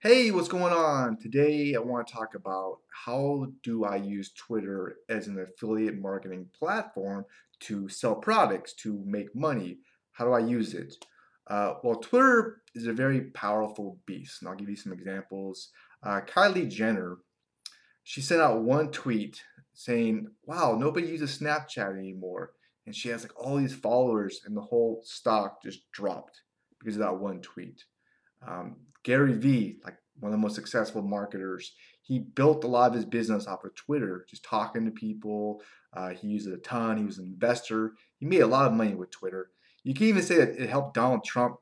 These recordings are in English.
Hey, what's going on? Today I want to talk about how do I use Twitter as an affiliate marketing platform to sell products, to make money. How do I use it? Uh, well, Twitter is a very powerful beast, and I'll give you some examples. Uh, Kylie Jenner, she sent out one tweet saying, "Wow, nobody uses Snapchat anymore," and she has like all these followers, and the whole stock just dropped because of that one tweet. Um, Gary Vee, like one of the most successful marketers, he built a lot of his business off of Twitter, just talking to people. Uh, he used it a ton. He was an investor. He made a lot of money with Twitter. You can even say that it helped Donald Trump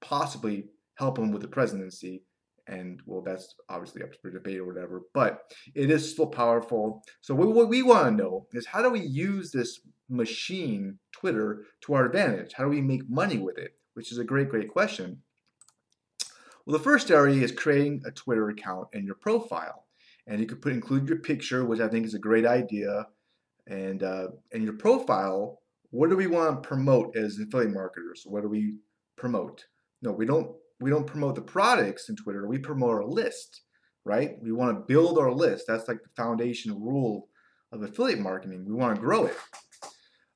possibly help him with the presidency. And well, that's obviously up for debate or whatever, but it is still powerful. So, what we want to know is how do we use this machine, Twitter, to our advantage? How do we make money with it? Which is a great, great question. Well, the first area is creating a Twitter account and your profile. And you could put include your picture, which I think is a great idea. And uh, and your profile, what do we want to promote as affiliate marketers? What do we promote? No, we don't we don't promote the products in Twitter. We promote our list, right? We want to build our list. That's like the foundation rule of affiliate marketing. We want to grow it.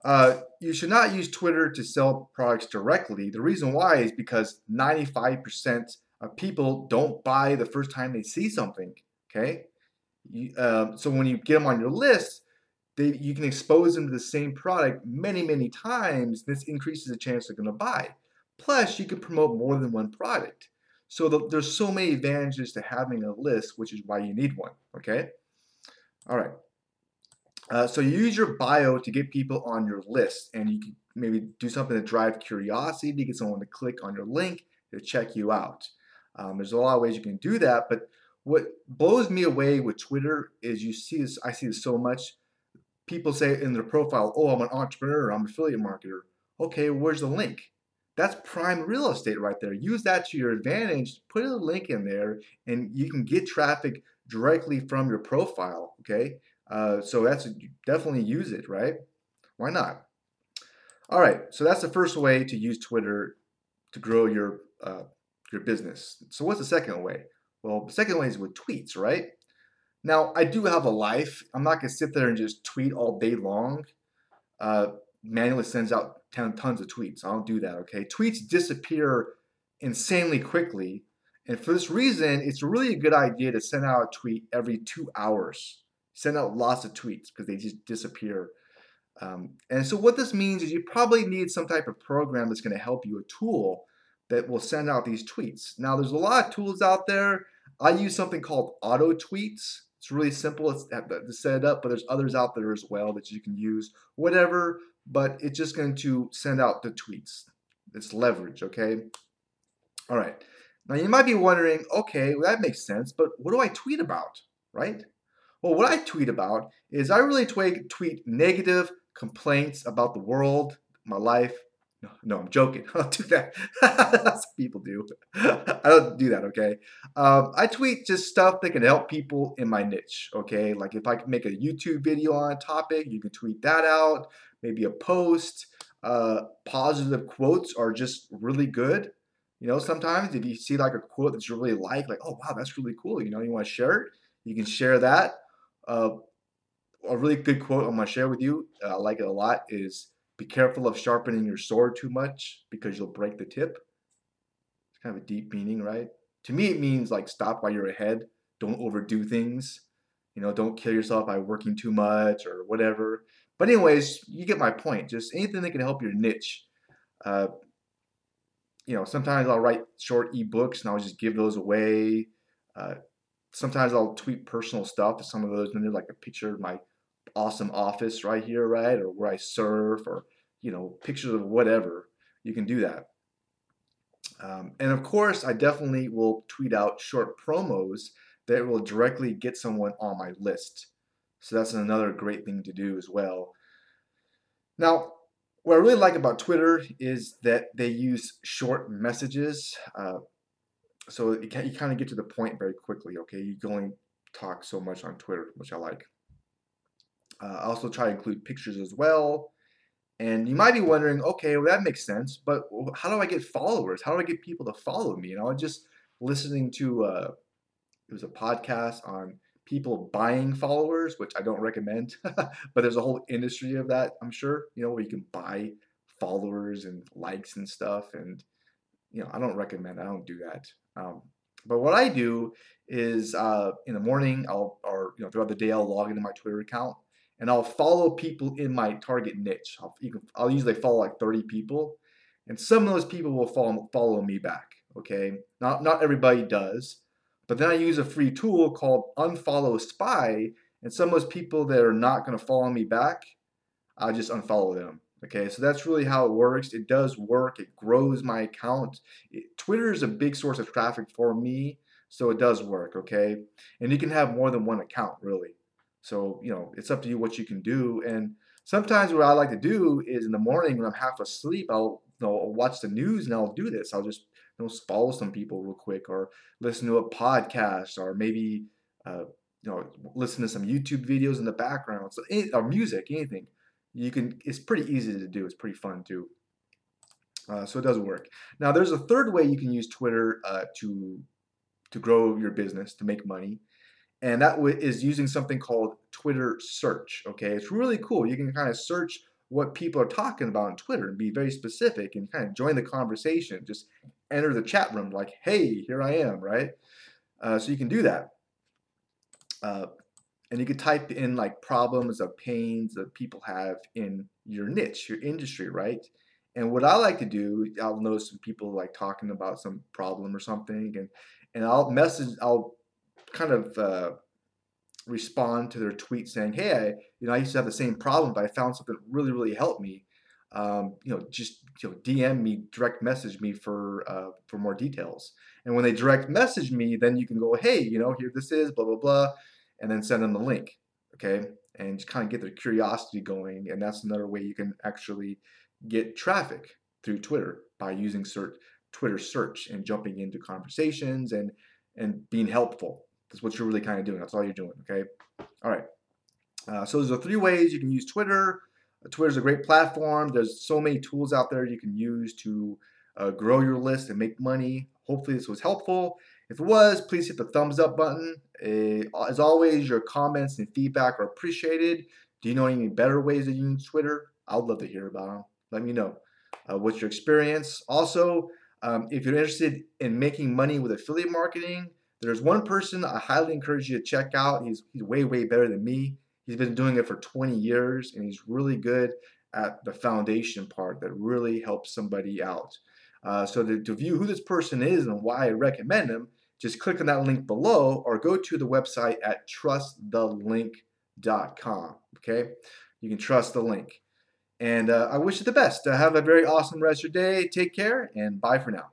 Uh, you should not use Twitter to sell products directly. The reason why is because 95% uh, people don't buy the first time they see something. Okay, you, uh, so when you get them on your list, they, you can expose them to the same product many, many times. This increases the chance they're going to buy. Plus, you can promote more than one product. So the, there's so many advantages to having a list, which is why you need one. Okay. All right. Uh, so you use your bio to get people on your list, and you can maybe do something to drive curiosity to get someone to click on your link to check you out. Um, there's a lot of ways you can do that, but what blows me away with Twitter is you see this. I see this so much. People say in their profile, "Oh, I'm an entrepreneur. I'm an affiliate marketer." Okay, where's the link? That's prime real estate right there. Use that to your advantage. Put a link in there, and you can get traffic directly from your profile. Okay, uh, so that's definitely use it, right? Why not? All right, so that's the first way to use Twitter to grow your uh, your business. So what's the second way? Well, the second way is with tweets, right? Now, I do have a life. I'm not going to sit there and just tweet all day long. Uh, manually sends out ton, tons of tweets. I don't do that, okay? Tweets disappear insanely quickly. And for this reason, it's really a good idea to send out a tweet every two hours. Send out lots of tweets because they just disappear. Um, and so, what this means is you probably need some type of program that's going to help you, a tool that will send out these tweets. Now, there's a lot of tools out there. I use something called Auto Tweets. It's really simple to set it up, but there's others out there as well that you can use. Whatever, but it's just going to send out the tweets. It's leverage, okay? All right. Now you might be wondering, okay, well, that makes sense, but what do I tweet about, right? Well, what I tweet about is I really tweet negative complaints about the world, my life, no, no, I'm joking. I don't do that. That's what people do. I don't do that, okay? Um, I tweet just stuff that can help people in my niche, okay? Like if I can make a YouTube video on a topic, you can tweet that out. Maybe a post. Uh, positive quotes are just really good. You know, sometimes if you see like a quote that you really like, like, oh, wow, that's really cool. You know, you want to share it, you can share that. Uh, a really good quote I'm going to share with you, uh, I like it a lot, is be careful of sharpening your sword too much because you'll break the tip. It's kind of a deep meaning, right? To me, it means like stop while you're ahead. Don't overdo things. You know, don't kill yourself by working too much or whatever. But anyways, you get my point. Just anything that can help your niche. Uh, you know, sometimes I'll write short ebooks and I'll just give those away. Uh, sometimes I'll tweet personal stuff. to Some of those, and there's like a picture of my awesome office right here, right? Or where I surf or, you know, pictures of whatever. You can do that. Um, and of course, I definitely will tweet out short promos that will directly get someone on my list. So that's another great thing to do as well. Now, what I really like about Twitter is that they use short messages. Uh, so you, you kind of get to the point very quickly, okay? You can only talk so much on Twitter, which I like. Uh, I also try to include pictures as well. And you might be wondering, okay, well, that makes sense, but how do I get followers? How do I get people to follow me? You know, just listening to uh, it was a podcast on people buying followers, which I don't recommend, but there's a whole industry of that, I'm sure, you know, where you can buy followers and likes and stuff. And, you know, I don't recommend, I don't do that. Um, but what I do is uh, in the morning, I'll, or, you know, throughout the day, I'll log into my Twitter account and I'll follow people in my target niche. I'll, can, I'll usually follow like 30 people and some of those people will follow, follow me back. Okay. Not, not everybody does. But then I use a free tool called Unfollow Spy, and some of those people that are not going to follow me back, I just unfollow them. Okay, so that's really how it works. It does work. It grows my account. It, Twitter is a big source of traffic for me, so it does work. Okay, and you can have more than one account really. So you know, it's up to you what you can do. And sometimes what I like to do is in the morning when I'm half asleep, I'll you know I'll watch the news and I'll do this. I'll just you know, follow some people real quick or listen to a podcast or maybe, uh, you know, listen to some YouTube videos in the background so, or music, anything. You can, it's pretty easy to do. It's pretty fun too. Uh, so it does work. Now there's a third way you can use Twitter uh, to to grow your business to make money, and that is using something called Twitter search. Okay, it's really cool. You can kind of search what people are talking about on Twitter and be very specific and kind of join the conversation. Just enter the chat room like, hey, here I am, right? Uh, so you can do that. Uh, and you can type in like problems or pains that people have in your niche, your industry, right? And what I like to do, I'll notice some people like talking about some problem or something, and and I'll message, I'll kind of uh, respond to their tweet saying, "Hey, I, you know, I used to have the same problem, but I found something that really, really helped me. Um, you know, just you know, DM me, direct message me for uh, for more details. And when they direct message me, then you can go, hey, you know, here this is, blah blah blah, and then send them the link, okay, and just kind of get their curiosity going. And that's another way you can actually get traffic through Twitter by using search, Twitter search and jumping into conversations and and being helpful. That's what you're really kind of doing. That's all you're doing, okay? All right. Uh, so there's three ways you can use Twitter. Twitter is a great platform. There's so many tools out there you can use to uh, grow your list and make money. Hopefully, this was helpful. If it was, please hit the thumbs up button. Uh, as always, your comments and feedback are appreciated. Do you know any better ways to use Twitter? I'd love to hear about them. Let me know. Uh, what's your experience? Also, um, if you're interested in making money with affiliate marketing, there's one person I highly encourage you to check out. He's, he's way, way better than me. He's been doing it for 20 years and he's really good at the foundation part that really helps somebody out. Uh, so to, to view who this person is and why I recommend him, just click on that link below or go to the website at trustthelink.com. Okay, you can trust the link. And uh, I wish you the best. Uh, have a very awesome rest of your day. Take care and bye for now.